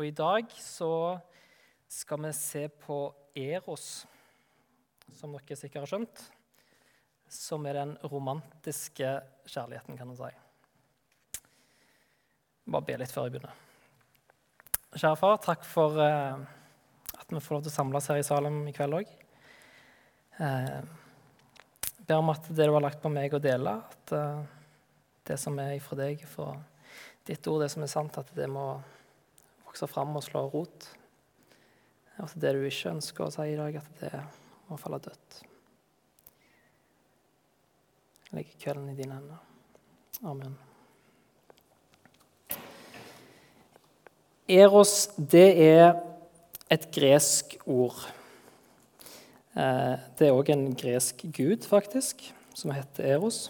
Og i dag så skal vi se på Eros, som dere sikkert har skjønt. Som er den romantiske kjærligheten, kan man si. Bare be litt før jeg begynner. Kjære far, takk for eh, at vi får lov til å samles her i Salem i kveld òg. Jeg ber om at det du har lagt på meg å dele, at eh, det som er ifra deg, fra ditt ord, det som er sant, at det må vokse fram og slå rot. At det du ikke ønsker å si i dag, at det må falle dødt. Jeg legger kvelden i dine hender. Amen. Eros, det er et gresk ord. Eh, det er òg en gresk gud, faktisk, som heter Eros.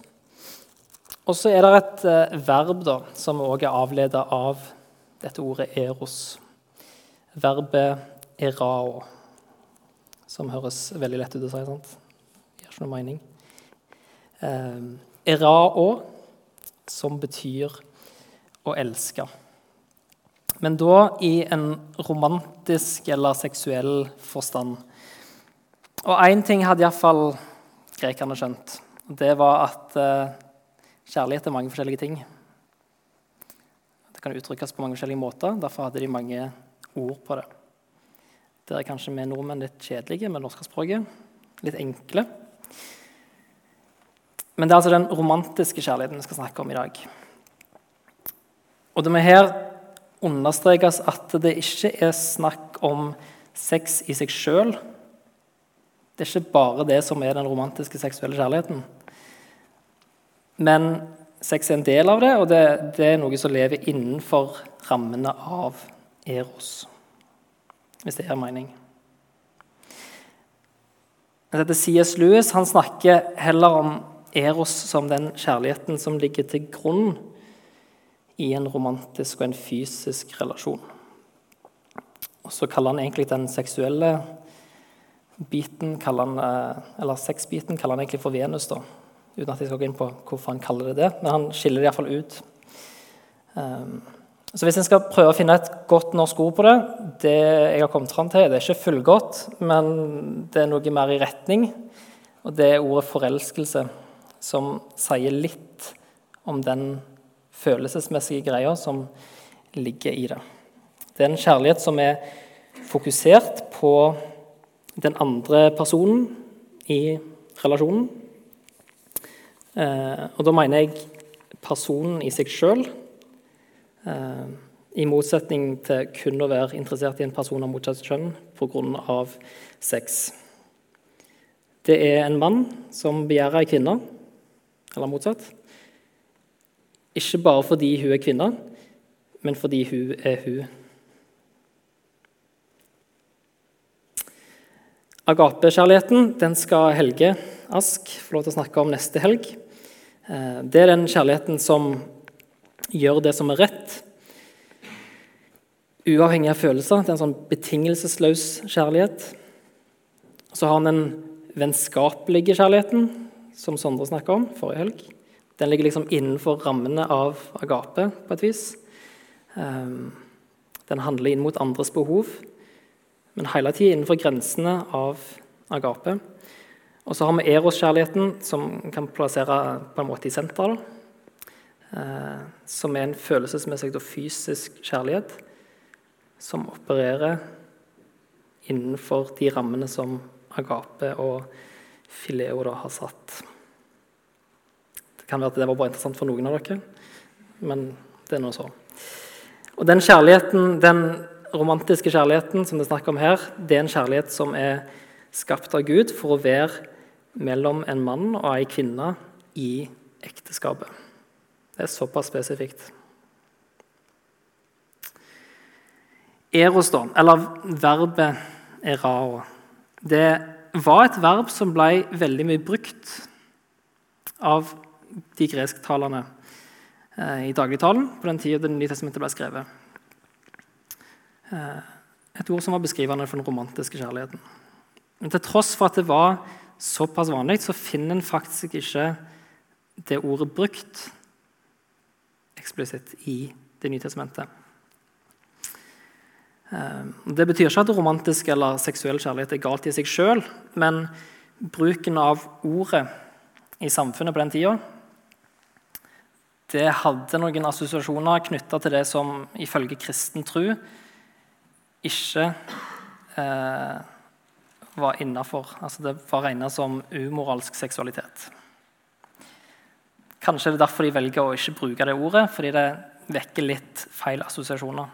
Og så er det et eh, verb da, som òg er avledet av dette ordet eros. Verbet erao, som høres veldig lett ut å si. sant? Gjør ikke noe mening. Eh, erao, som betyr å elske. Men da i en romantisk eller seksuell forstand. Og én ting hadde iallfall grekerne skjønt. Det var at eh, kjærlighet er mange forskjellige ting. Det kan uttrykkes på mange forskjellige måter. Derfor hadde de mange ord på det. Der er kanskje vi nordmenn litt kjedelige med norske språket. Litt enkle. Men det er altså den romantiske kjærligheten vi skal snakke om i dag. Og det må her understrekes at det ikke er snakk om sex i seg sjøl. Det er ikke bare det som er den romantiske seksuelle kjærligheten. Men sex er en del av det, og det, det er noe som lever innenfor rammene av Eros. Hvis det gir mening. Dette C.S. Lewis han snakker heller om Eros som den kjærligheten som ligger til grunn i en romantisk og en fysisk relasjon. Og så kaller han egentlig den seksuelle biten, han, eh, eller sexbiten, kaller han egentlig for Venus. da, Uten at jeg skal gå inn på hvorfor han kaller det det. Men han skiller det iallfall ut. Um, så hvis en skal prøve å finne et godt norsk ord på det Det jeg har kommet fram til, det er ikke fullgodt, men det er noe mer i retning. Og det er ordet 'forelskelse', som sier litt om den følelsesmessige greia som ligger i det. Det er en kjærlighet som er fokusert på den andre personen i relasjonen. Eh, og da mener jeg personen i seg sjøl, eh, i motsetning til kun å være interessert i en person av motsatt kjønn pga. sex. Det er en mann som begjærer ei kvinne, eller motsatt. Ikke bare fordi hun er kvinne, men fordi hun er hun. Agapekjærligheten den skal Helge Ask få lov til å snakke om neste helg. Eh, det er den kjærligheten som gjør det som er rett, uavhengig av følelser. Det er en sånn betingelsesløs kjærlighet. Så har han den vennskapelige kjærligheten, som Sondre snakka om forrige helg. Den ligger liksom innenfor rammene av agape på et vis. Ehm, den handler inn mot andres behov, men hele tida innenfor grensene av agape. Og så har vi eros-kjærligheten, som kan plassere på en måte i senteret. Eh, som er en følelsesmessig og fysisk kjærlighet som opererer innenfor de rammene som agape og fileo da har satt Det kan være at det var bare interessant for noen av dere, men det er nå så. Og den kjærligheten, den romantiske kjærligheten som det er snakk om her, det er en kjærlighet som er skapt av Gud for å være mellom en mann og ei kvinne i ekteskapet. Det er såpass spesifikt. Eros, da, eller verbet erao, det var et verb som ble veldig mye brukt av de gresktalende eh, i dagligtalen på den tida Det nye testamentet ble skrevet. Eh, et ord som var beskrivende for den romantiske kjærligheten. Men til tross for at det var såpass vanlig, så finner en faktisk ikke det ordet brukt eksplisitt i Det nye testamentet. Eh, det betyr ikke at romantisk eller seksuell kjærlighet er galt i seg sjøl, men bruken av ordet i samfunnet på den tida det hadde noen assosiasjoner knytta til det som ifølge kristen tro ikke eh, var innafor. Altså det var regna som umoralsk seksualitet. Kanskje det er derfor de velger å ikke bruke det ordet, fordi det vekker litt feil assosiasjoner.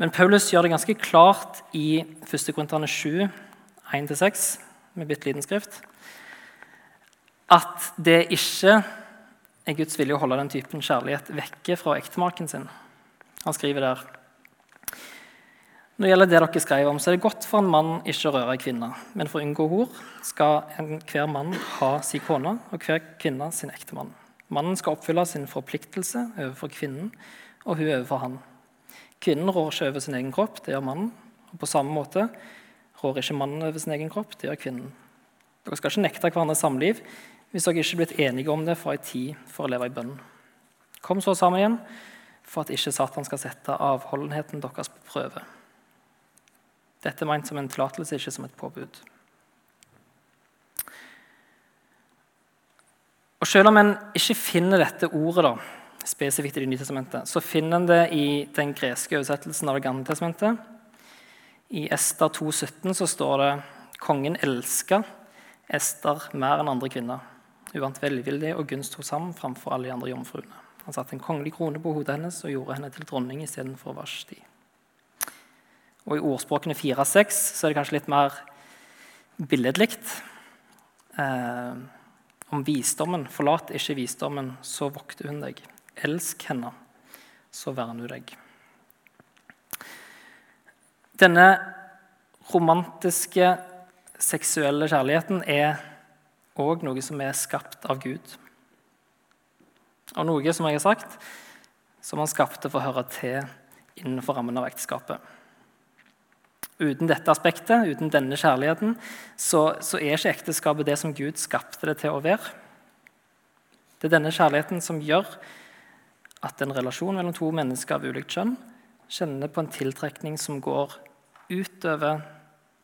Men Paulus gjør det ganske klart i 1. Korinterne 7, 1-6, med bitte liten skrift, at det ikke er Guds vilje å holde den typen kjærlighet vekke fra ektemaken sin. Han skriver der Når det gjelder det dere skrev om, så er det godt for en mann ikke å røre en kvinne. Men for å unngå hor skal hver mann ha sin kone og hver kvinne sin ektemann. Mannen skal oppfylle sin forpliktelse overfor kvinnen og hun overfor han. Kvinnen rår ikke over sin egen kropp, det gjør mannen. Og på samme måte rår ikke mannen over sin egen kropp, det gjør kvinnen. Dere skal ikke nekte hverandre samliv hvis dere ikke er blitt enige om det fra ei tid for å leve i bønn. Kom så sammen igjen for at ikke Satan skal sette avholdenheten deres på prøve. Dette er ment som en tillatelse, ikke som et påbud. Og Selv om en ikke finner dette ordet da, spesifikt i Det nye testamentet, så finner en det i den greske oversettelsen av Det gamle testamentet. I Ester 2,17 så står det kongen elska Ester mer enn andre kvinner. Hun vant velvillig og gunst hos ham framfor alle de andre jomfruene. Han satte en kongelig krone på hodet hennes og gjorde henne til dronning istedenfor Vashti. Og I ordspråkene 4-6 så er det kanskje litt mer billedlig. Eh, om visdommen. Forlat ikke visdommen, så vokter hun deg. Elsk henne, så verner hun deg. Denne romantiske, seksuelle kjærligheten er òg noe som er skapt av Gud. Og noe som jeg har sagt, som han skapte for å høre til innenfor rammen av ekteskapet. Uten dette aspektet, uten denne kjærligheten, så, så, er ikke ekteskapet det som Gud skapte det til å være. Det er denne kjærligheten som gjør at en relasjon mellom to mennesker av ulikt kjønn kjenner på en tiltrekning som går utover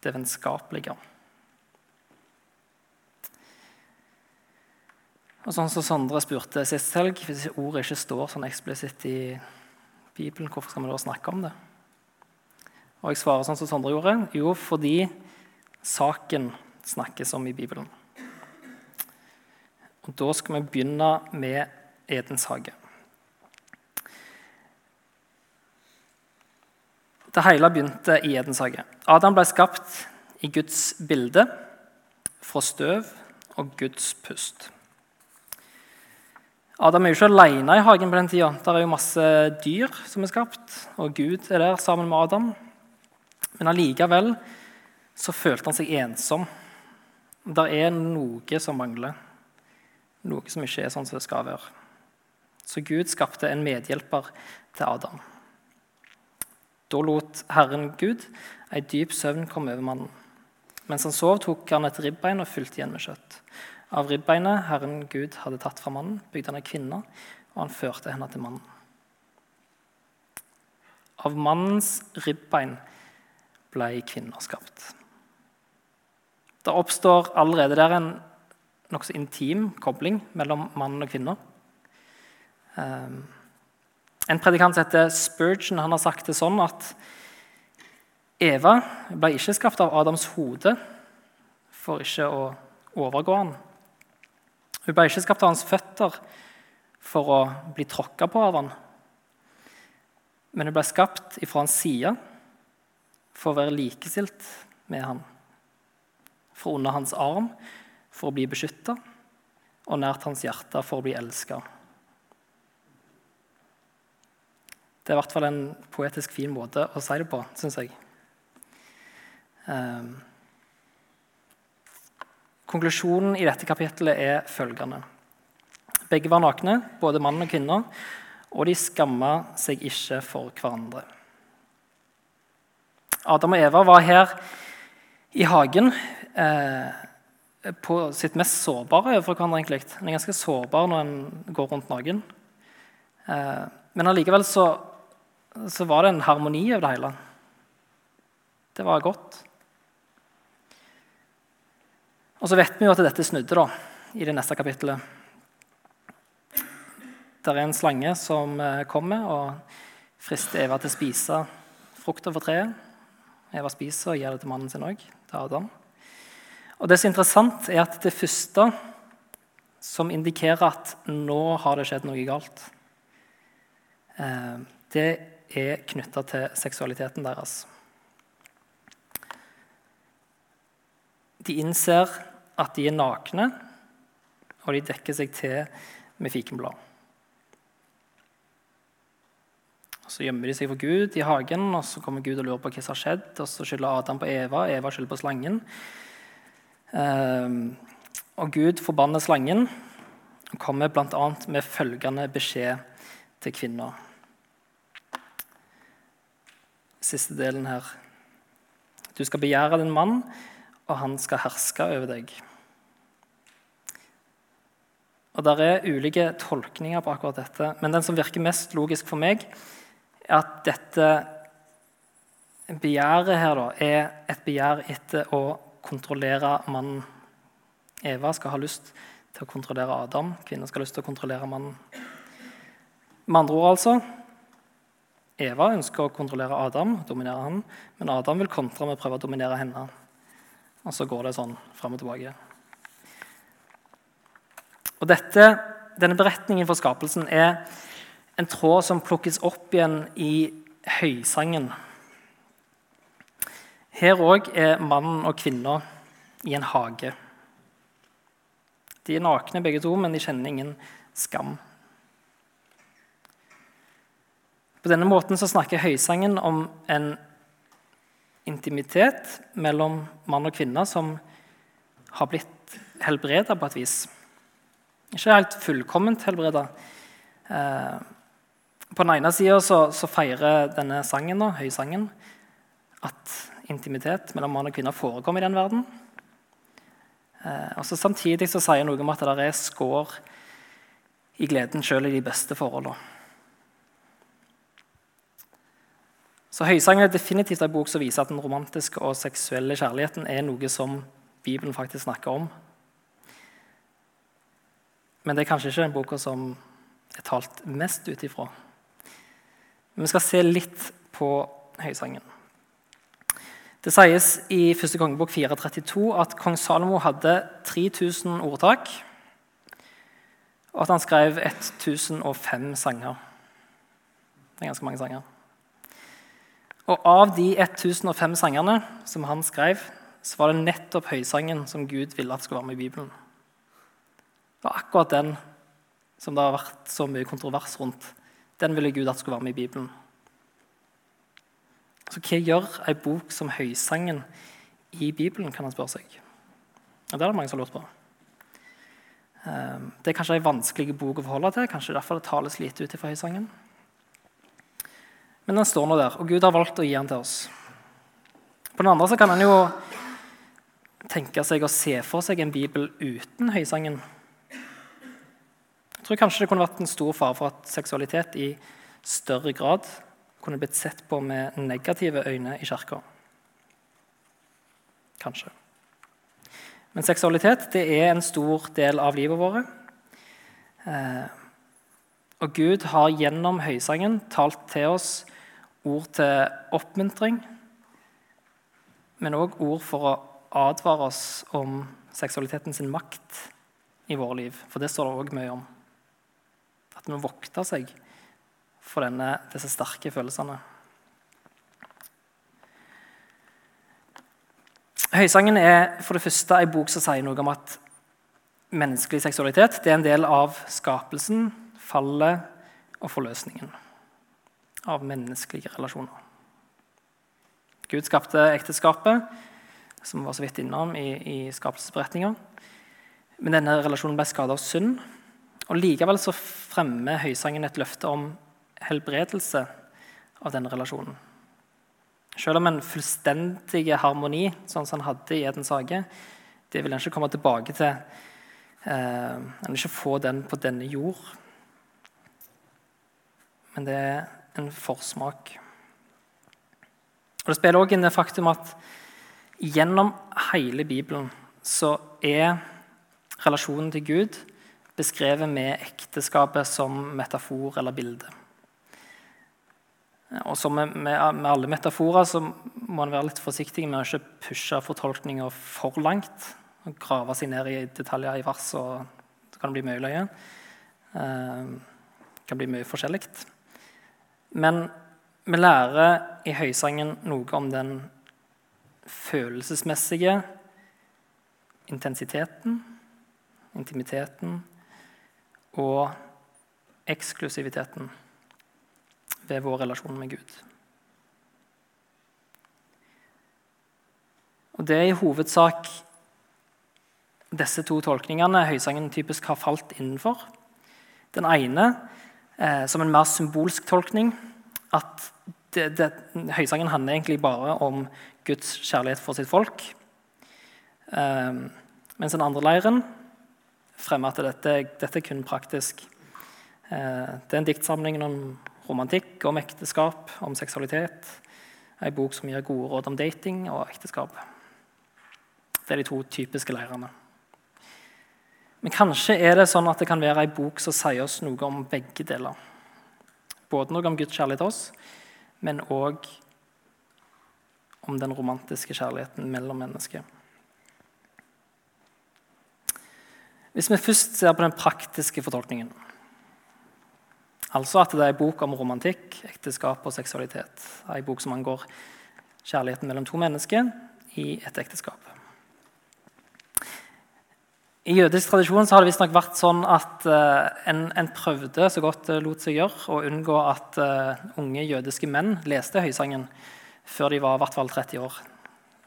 det vennskapelige. Og sånn som Sondre spurte sist helg, Hvis ordet ikke står sånn eksplisitt i Bibelen, hvorfor skal vi da snakke om det? Og jeg svarer sånn som Sondre gjorde. Jo, fordi saken snakkes om i Bibelen. Og Da skal vi begynne med Edens hage. Det hele begynte i Edens hage. Adam ble skapt i Guds bilde, fra støv og Guds pust. Adam er jo ikke alene i hagen på den tida. Det er jo masse dyr som er skapt, og Gud er der sammen med Adam. Men allikevel så følte han seg ensom. Det er noe som mangler. Noe som ikke er sånn som det skal være. Så Gud skapte en medhjelper til Adam. Da lot Herren Gud ei dyp søvn komme over mannen. Mens han sov, tok han et ribbein og fylte igjen med kjøtt. Av ribbeinet Herren Gud hadde tatt fra mannen, bygde han ei kvinne, og han førte henne til mannen. Av mannens ribbein ble kvinner skapt. Det oppstår allerede der en nokså intim kobling mellom mann og kvinne. Ehm, en predikant som heter Spurgeon han har sagt det sånn at Eva ble ikke skapt av Adams hode for ikke å overgå han. Hun ble ikke skapt av hans føtter for å bli tråkka på av han. Men hun ble skapt ifra hans side for å være likestilt med han. For under hans arm for å bli beskytta, og nært hans hjerte for å bli elska. Det er i hvert fall en poetisk fin måte å si det på, syns jeg. Um, Konklusjonen i dette kapittelet er følgende. Begge var nakne, både mann og kvinne, og de skamma seg ikke for hverandre. Adam og Eva var her i hagen eh, på sitt mest sårbare overfor hverandre. egentlig. En er ganske sårbar når en går rundt naken. Eh, men allikevel så, så, var det en harmoni over det hele. Det var godt. Og så vet vi jo at dette snudde da, i det neste kapittelet. Det er en slange som eh, kommer og frister Eva til å spise frukta fra treet. Eva spiser og gir det til mannen sin òg, til Adam. Og Det som er interessant, er at det første som indikerer at nå har det skjedd noe galt, eh, det er knytta til seksualiteten deres. De innser at de er nakne, og de dekker seg til med fikenblad. Så gjemmer de seg for Gud i hagen, og så kommer Gud og lurer på hva som har skjedd. Og så skylder Adam på Eva, Eva skylder på slangen. Ehm, og Gud forbanner slangen og kommer bl.a. med følgende beskjed til kvinna. Siste delen her. Du skal begjære din mann, og han skal herske over deg. Og Det er ulike tolkninger på akkurat dette, men den som virker mest logisk for meg, at dette begjæret her da, er et begjær etter å kontrollere mannen. Eva skal ha lyst til å kontrollere Adam, kvinnen skal ha lyst til å kontrollere mannen. Med andre ord altså Eva ønsker å kontrollere Adam, dominere han, men Adam vil kontre med å prøve å dominere henne. Og så går det sånn fram og tilbake. Og dette, Denne beretningen for skapelsen er en tråd som plukkes opp igjen i høysangen. Her òg er mannen og kvinna i en hage. De er nakne begge to, men de kjenner ingen skam. På denne måten så snakker høysangen om en intimitet mellom mann og kvinne som har blitt helbreda på et vis. Ikke helt fullkomment helbreda. Eh, på den ene sida så, så, feirer denne sangen, da, høysangen, at intimitet mellom mann og kvinne forekommer i den verden. Eh, og så Samtidig så sier noe om at det er skår i gleden sjøl i de beste forholdene. Så Høysangen er definitivt en bok som viser at den romantiske og seksuelle kjærligheten er noe som Bibelen faktisk snakker om. Men det er kanskje ikke den boka som er talt mest ut ifra. Men vi skal se litt på Høysangen. Det sies i 1. kongebok 432 at kong Salomo hadde 3000 ordtak, og at han skrev 1005 sanger. Det er ganske mange sanger. Og av de 1005 sangene som han skrev, så var det nettopp høysangen som Gud ville at skulle være med i Bibelen. Det var akkurat den som det har vært så mye kontrovers rundt. Den ville Gud at skulle være med i Bibelen. Så hva gjør ei bok som Høysangen i Bibelen, kan han spørre seg. Og Det er det mange som har lurt på. Ehm, det er kanskje ei vanskelig bok å forholde til, kanskje derfor det tales lite ut fra Høysangen. Men den står nå der, og Gud har valgt å gi den til oss. På den andre så kan en jo tenke seg å se for seg en bibel uten høysangen. Tror kanskje det kunne vært en stor fare for at seksualitet i større grad kunne blitt sett på med negative øyne i kirka. Kanskje. Men seksualitet det er en stor del av livet vårt. Eh, og Gud har gjennom høysangen talt til oss ord til oppmuntring, men òg ord for å advare oss om seksualiteten sin makt i våre liv. For det står det òg mye om. At vi vokter seg for denne, disse sterke følelsene. Høysangen er for det første en bok som sier noe om at menneskelig seksualitet er en del av skapelsen, fallet og forløsningen av menneskelige relasjoner. Gud skapte ekteskapet, som var så vidt innom i, i skapelsesberetninga. Men denne relasjonen ble skada av synd. Og Likevel så fremmer høysangen et løfte om helbredelse av denne relasjonen. Selv om en fullstendig harmoni, sånn som han hadde i Edens hage, det vil en ikke komme tilbake til. Eh, en vil ikke få den på denne jord. Men det er en forsmak. Og Det spiller også inn det faktum at gjennom hele Bibelen så er relasjonen til Gud beskrevet med ekteskapet som metafor eller bilde. Og som med, med, alle metaforer så må en være litt forsiktig med å ikke pushe fortolkninga for langt. og Grave seg ned i detaljer i vers, og så kan bli mye løye. Det kan bli mye forskjellig. Men vi lærer i Høysangen noe om den følelsesmessige intensiteten, intimiteten og eksklusiviteten ved vår relasjon med Gud. Og Det er i hovedsak disse to tolkningene Høysangen typisk har falt innenfor. Den ene eh, som en mer symbolsk tolkning at det, det, Høysangen handler egentlig bare om Guds kjærlighet for sitt folk. Eh, mens den andre leiren fremmer at dette, dette er kun praktisk. Eh, det er en diktsamling om romantikk, om ekteskap, om seksualitet. Ei bok som gir gode råd om dating og ekteskap. Det er de to typiske leirene. Men kanskje er det sånn at det kan være ei bok som sier oss noe om begge deler. Både noe om Guds kjærlighet til oss, men òg om den romantiske kjærligheten mellom mennesker. Hvis vi først ser på den praktiske fortolkningen Altså at det er en bok om romantikk, ekteskap og seksualitet. En bok som angår kjærligheten mellom to mennesker i et ekteskap. I jødisk tradisjon har det visstnok vært sånn at uh, en, en, prøvde så godt det lot seg gjøre å unngå at uh, unge jødiske menn leste Høysangen før de var i hvert fall 30 år.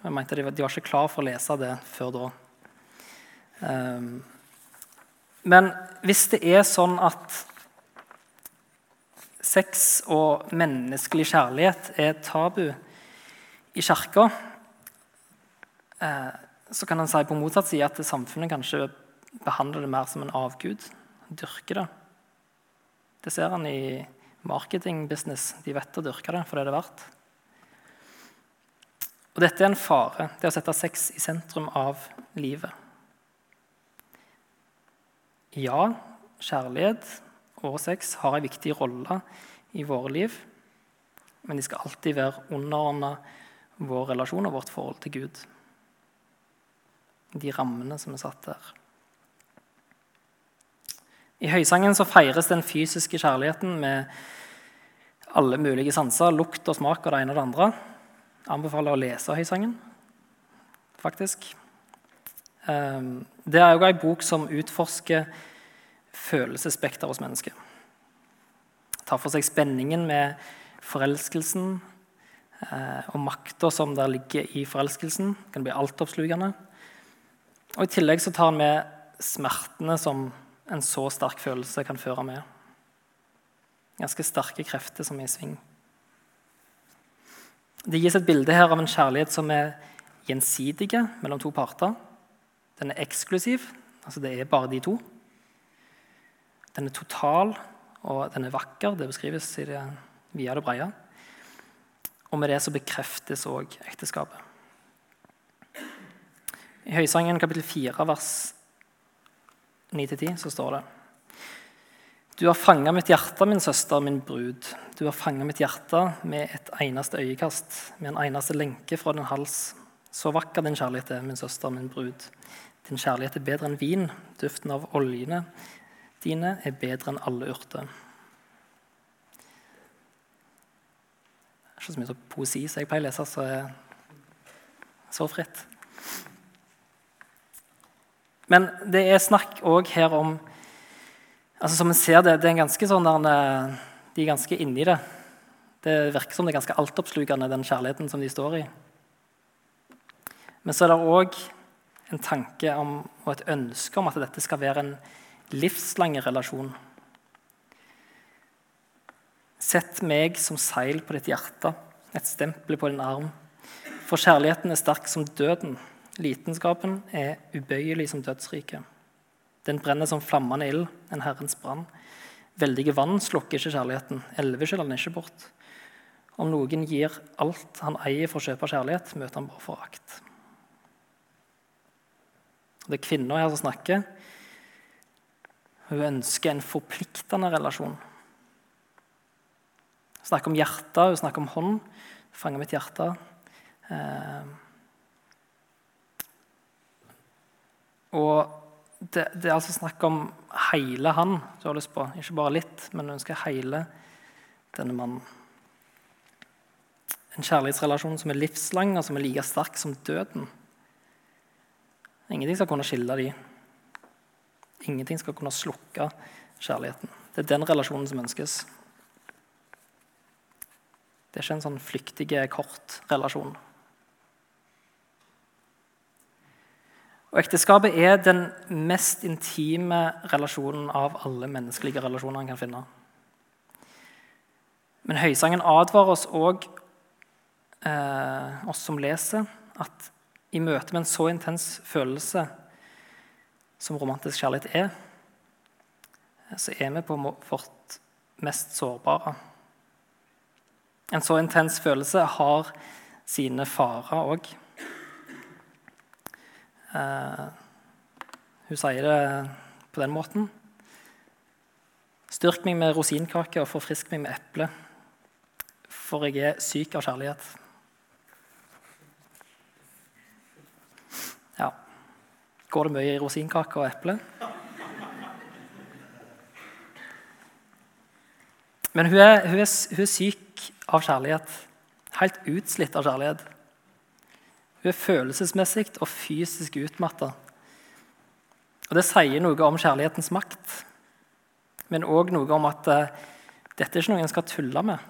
Jeg mente de, de var ikke klar for å lese det før da. Um, men hvis det er sånn at sex og menneskelig kjærlighet er tabu i kirka, eh, så kan en si på motsatt side at samfunnet kanskje behandler det mer som en avgud. Dyrker det. Det ser en i marketingbusiness. De vet å dyrke det for det er det verdt. Og dette er en fare, det å sette sex i sentrum av livet. Ja, kjærlighet og sex har en viktig rolle i våre liv. Men de skal alltid være underordna vår relasjon og vårt forhold til Gud. De rammene som er satt der. I høysangen så feires den fysiske kjærligheten med alle mulige sanser, lukt og smak og det ene og det andre. Jeg anbefaler å lese høysangen, faktisk. Ehm, det er jo ei bok som utforsker følelsesspekter hos mennesket. Tar for seg spenningen med forelskelsen eh, og makta som der ligger i forelskelsen. Det kan bli altoppslukende. Og I tillegg så tar han med smertene som en så sterk følelse kan føre med. Ganske sterke krefter som er i sving. Det gis et bilde her av en kjærlighet som er gjensidige mellom to parter. Den er eksklusiv, altså det er bare de to. Den er total, og den er vakker. Det beskrives det via og breie. Og med det så bekreftes òg ekteskapet. I Høysangen kapittel 4, vers 9-10, så står det Du har fanga mitt hjerte, min søster, min brud. Du har fanga mitt hjerte med et eneste øyekast, med en eneste lenke fra din hals. Så vakker din kjærlighet er, min søster, min brud. Din kjærlighet er bedre enn vin, duften av oljene dine er bedre enn alle urter. Det er ikke så mye poesi som jeg pleier å lese, så er så fritt. Men det er snakk òg her om altså Som vi ser det, det er ganske sånn der, eh, De er ganske inni det. Det virker som det er ganske altoppslukende, den kjærligheten som de står i. Men så er det òg en tanke om, og et ønske om at dette skal være en livslange relasjon. Sett meg som seil på ditt hjerte, et stempel på din arm. For kjærligheten er sterk som døden. Litenskapen er ubøyelig som dødsriket. Den brenner som flammende ild, en Herrens brann. Veldige vann slukker ikke kjærligheten. Elver skiller den ikke bort. Om noen gir alt han eier for å kjøpe kjærlighet, møter han bare forakt. Det er kvinner her som snakker. Hun ønsker en forpliktende relasjon. Hun snakker om hjertet, hun snakker om hånd. Fanger mitt hjerte. Eh, og det, det, er altså snakk om hele han du har lyst på. Ikke bare litt, men du ønsker hele denne mannen. En kjærlighetsrelasjon som er livslang, og som er like sterk som døden. Ingenting skal kunne skille de. Ingenting skal kunne slukke kjærligheten. Det er den relasjonen som ønskes. Det er ikke en sånn flyktig, kort relasjon. Og Ekteskapet er den mest intime relasjonen av alle menneskelige relasjoner en kan finne. Men Høysangen advarer oss òg, eh, oss som leser, at i møte med en så intens følelse som romantisk kjærlighet er, så er vi på vårt mest sårbare. En så intens følelse har sine farer òg. Uh, hun sier det på den måten. Styrk meg med rosinkake og forfrisk meg med eple, for jeg er syk av kjærlighet. Ja. Går det mye i rosinkake og eple? Men hun er, hun, er, hun er, syk av kjærlighet. Helt utslitt av kjærlighet. Hun er følelsesmessig og fysisk utmatta. Og Det sier noe om kjærlighetens makt, men òg noe om at uh, dette er ikke noe en skal tulle med.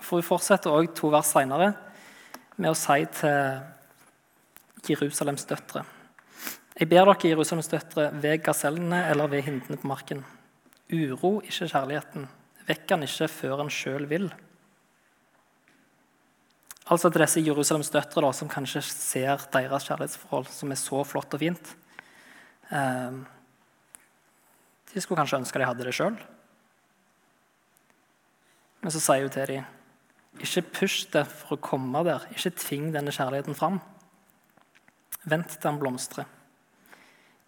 For Hun fortsetter òg to vers seinere med å si til Jerusalems døtre Jeg ber dere, Jerusalems døtre, ved gasellene eller ved hindene på marken. Uro ikke kjærligheten. Vekk han ikke før han sjøl vil. Altså til disse Jerusalems døtre da, som kanskje ser deres kjærlighetsforhold som er så flott og fint. Eh, de skulle kanskje ønske de hadde det sjøl. Men så sier hun til dem ikke push det for å komme der. Ikke tving denne kjærligheten fram. Vent til han blomstrer.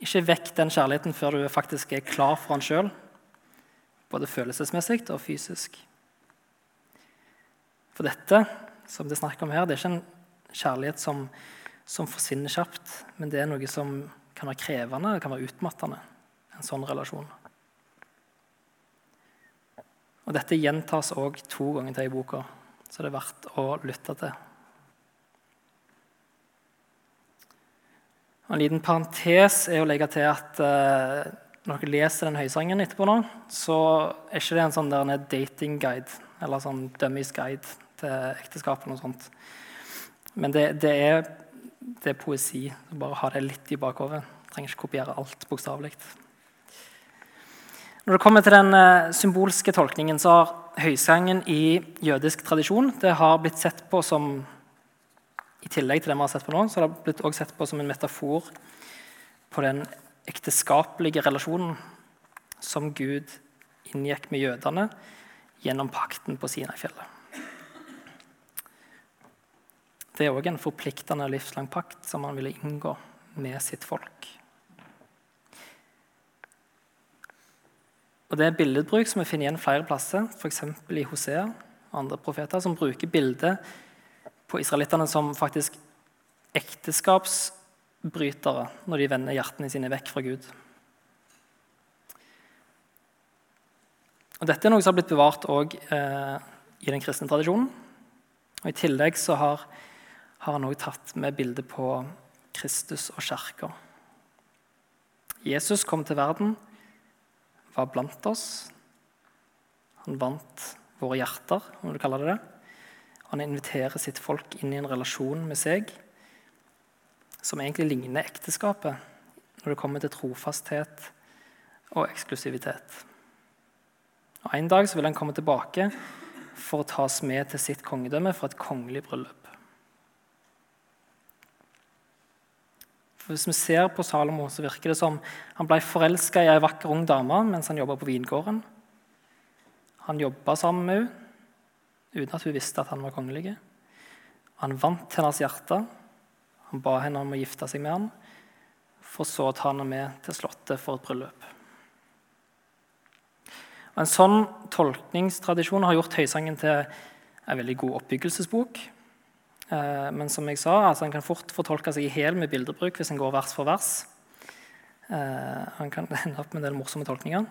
Ikke vekk den kjærligheten før du faktisk er klar for han sjøl, både følelsesmessig og fysisk. For dette som det er om her, det er ikke en kjærlighet som, som, forsvinner kjapt, men det er noe som kan være krevende, det kan være utmattende. En sånn relasjon. Og Dette gjentas òg to ganger til i boka, så det er verdt å lytte til. En liten parentes er å legge til at uh, når dere leser den høysangen etterpå, nå, så er ikke det en sånn dating guide eller sånn dummies guide til ekteskap. og noe sånt. Men det, det, er, det, er, poesi. Bare ha det litt i bakhodet. Trenger ikke kopiere alt bokstavelig. Når det kommer til den uh, symbolske tolkningen, så har høysangen i jødisk tradisjon det har blitt sett på som I tillegg til det vi har sett på nå, så har det blitt også sett på som en metafor på den ekteskapelige relasjonen som Gud inngikk med jødene gjennom pakten på Sinai-fjellet. Det er òg en forpliktende livslang pakt som han ville inngå med sitt folk. Og Det er billedbruk som vi finner igjen flere plasser, f.eks. i Hosea og andre profeter, som bruker bildet på israelittene som faktisk ekteskapsbrytere når de vender hjertene sine vekk fra Gud. Og Dette er noe som har blitt bevart òg eh, i den kristne tradisjonen. Og I tillegg så har har han også tatt med bilde på Kristus og kirka. Jesus kom til verden, var blant oss. Han vant våre hjerter, om du kaller det det. Han inviterer sitt folk inn i en relasjon med seg som egentlig ligner ekteskapet når det kommer til trofasthet og eksklusivitet. Og En dag vil han komme tilbake for å tas med til sitt kongedømme for et kongelig bryllup. For Hvis vi ser på Salomo, så virker det som han ble forelska i ei vakker ung dame mens han jobba på vingården. Han jobba sammen med henne uten at hun visste at han var kongelig. Han vant hennes hjerte. Han ba henne om å gifte seg med ham, for så å ta henne med til Slottet for et bryllup. Og en sånn tolkningstradisjon har gjort Høysangen til en veldig god oppbyggelsesbok. Eh, men som jeg sa, altså en kan fort fortolke seg i hæl med bildebruk hvis en går vers for vers. Han eh, kan ende opp med en del morsomme tolkninger.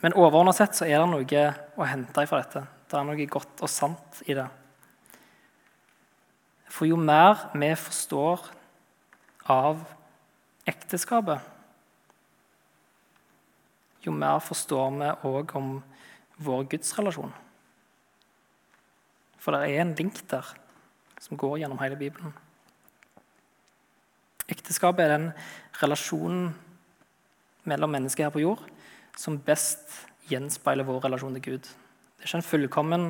Men overordna sett så er det noe å hente fra dette. Det er noe godt og sant i det. For jo mer vi forstår av ekteskapet, jo mer forstår vi òg om vår gudsrelasjon. For det er en link der som går gjennom hele Bibelen. Ekteskapet er den relasjonen mellom mennesker her på jord som best gjenspeiler vår relasjon til Gud. Det er ikke en fullkommen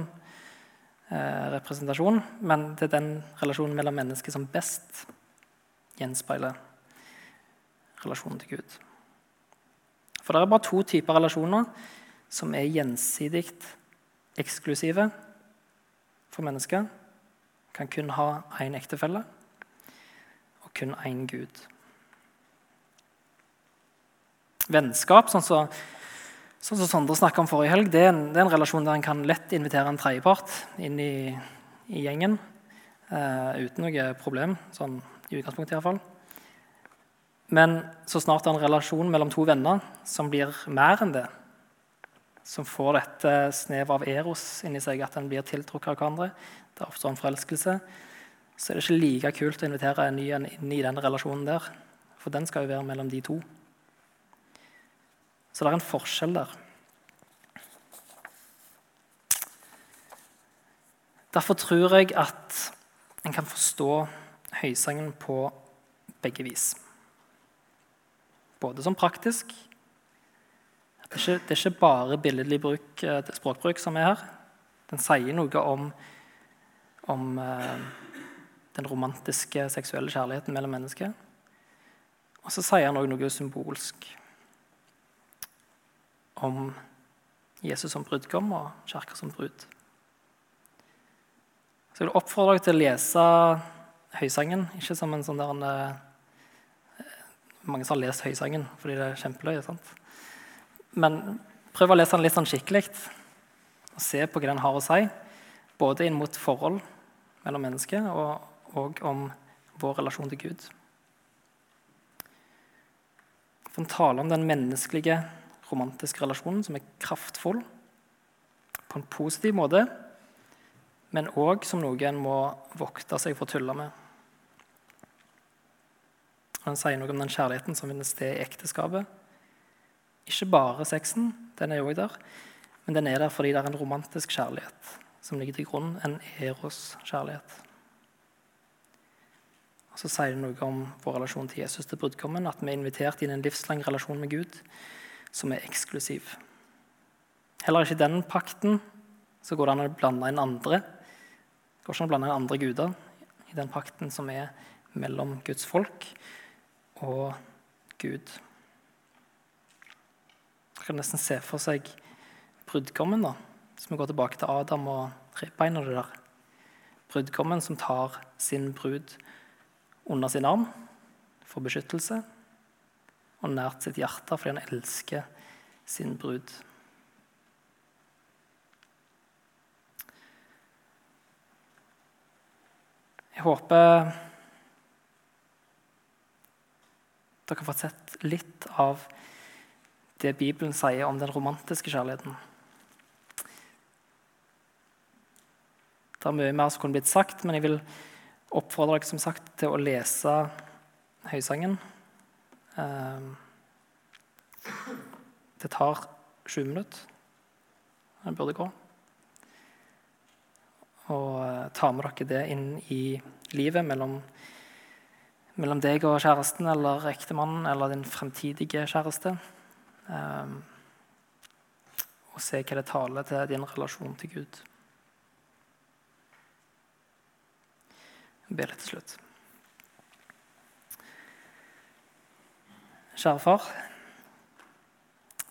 eh, representasjon, men det er den relasjonen mellom mennesker som best gjenspeiler relasjonen til Gud. For det er bare to typer relasjoner som er gjensidig eksklusive for mennesker. Kan kun ha én ektefelle og kun én Gud. Vennskap, sånn som så Sånn som Sondre snakka om forrige helg, det er, en, det er, en, relasjon der en kan lett invitere en tredjepart inn i, i gjengen uh, uten noe problem. Sånn i utgangspunktet iallfall. Men så snart det er en relasjon mellom to venner som blir mer enn det, som får dette snevet av eros inni seg, at en blir tiltrukket av hverandre, det oppstår en forelskelse, så er det ikke like kult å invitere en ny inn i den relasjonen der. For den skal jo være mellom de to. Så det er en forskjell der. Derfor tror jeg at en kan forstå høysangen på begge vis. Både som praktisk Det er ikke, det er ikke bare billedlig bruk, eh, språkbruk som er her. Den sier noe om, om eh, den romantiske seksuelle kjærligheten mellom mennesker. Og så sier han òg noe symbolsk om Jesus som brudgom og kirka som brud. Så jeg vil oppfordre dere til å lese Høysangen, ikke som en sånn der en, eh, Mange som har lest Høysangen fordi det er kjempeløye. sant? Men prøv å lese den litt sånn skikkelig og se på hva den har å si. Både inn mot forhold mellom mennesker og, og om vår relasjon til Gud. For Den taler om den menneskelige romantisk relasjon som er kraftfull på en positiv måte, men òg som noe en må vokte seg for å tulle med. Han sier noe om den kjærligheten som finner sted i ekteskapet. Ikke bare sexen, den er òg der, men den er der fordi det er en romantisk kjærlighet som ligger til grunn, en eros-kjærlighet. Og Så sier det noe om vår relasjon til Jesus til brudgommen, at vi er invitert inn i en livslang relasjon med Gud som er eksklusiv. Heller ikke i den pakten så går det an å blande inn andre. Det går ikke an å blande inn andre guder i den pakten som er mellom Guds folk og Gud. Man kan nesten se for seg brudgommen, da, hvis vi går tilbake til Adam og ribbeina der. Brudgommen som tar sin brud under sin arm for beskyttelse og nært sitt hjerte fordi han elsker sin brud. Jeg håper dere har fått sett litt av det Bibelen sier om den romantiske kjærligheten. Det er mye mer som kunne blitt sagt, men jeg vil oppfordre dere som sagt, til å lese Høysangen. Ehm, det tar sju minutter. Det burde gå. Og eh, ta med dere det inn i livet mellom, mellom deg og kjæresten eller ektemannen eller din fremtidige kjæreste. Um, og se hva det taler til din relasjon til Gud. Jeg ber litt til slutt. Kjære far,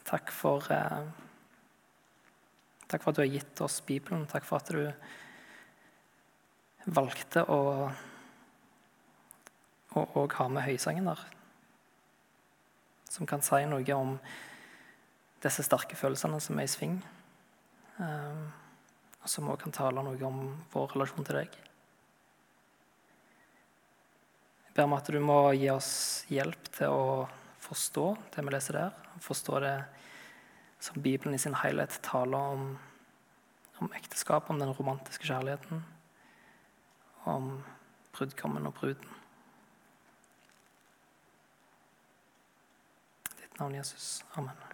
takk for eh, Takk for at du har gitt oss Bibelen. Takk for at du valgte å og ha med høysangen der. Som kan si noe om disse sterke følelsene som er i sving. Eh, og som også kan tale noe om vår relasjon til deg. Jeg ber om at du må gi oss hjelp til å forstå det vi leser der. Forstå det som Bibelen i sin helhet taler om, om ekteskap, om den romantiske kjærligheten, om brudgommen og bruden. Ditt navn, Jesus. Amen.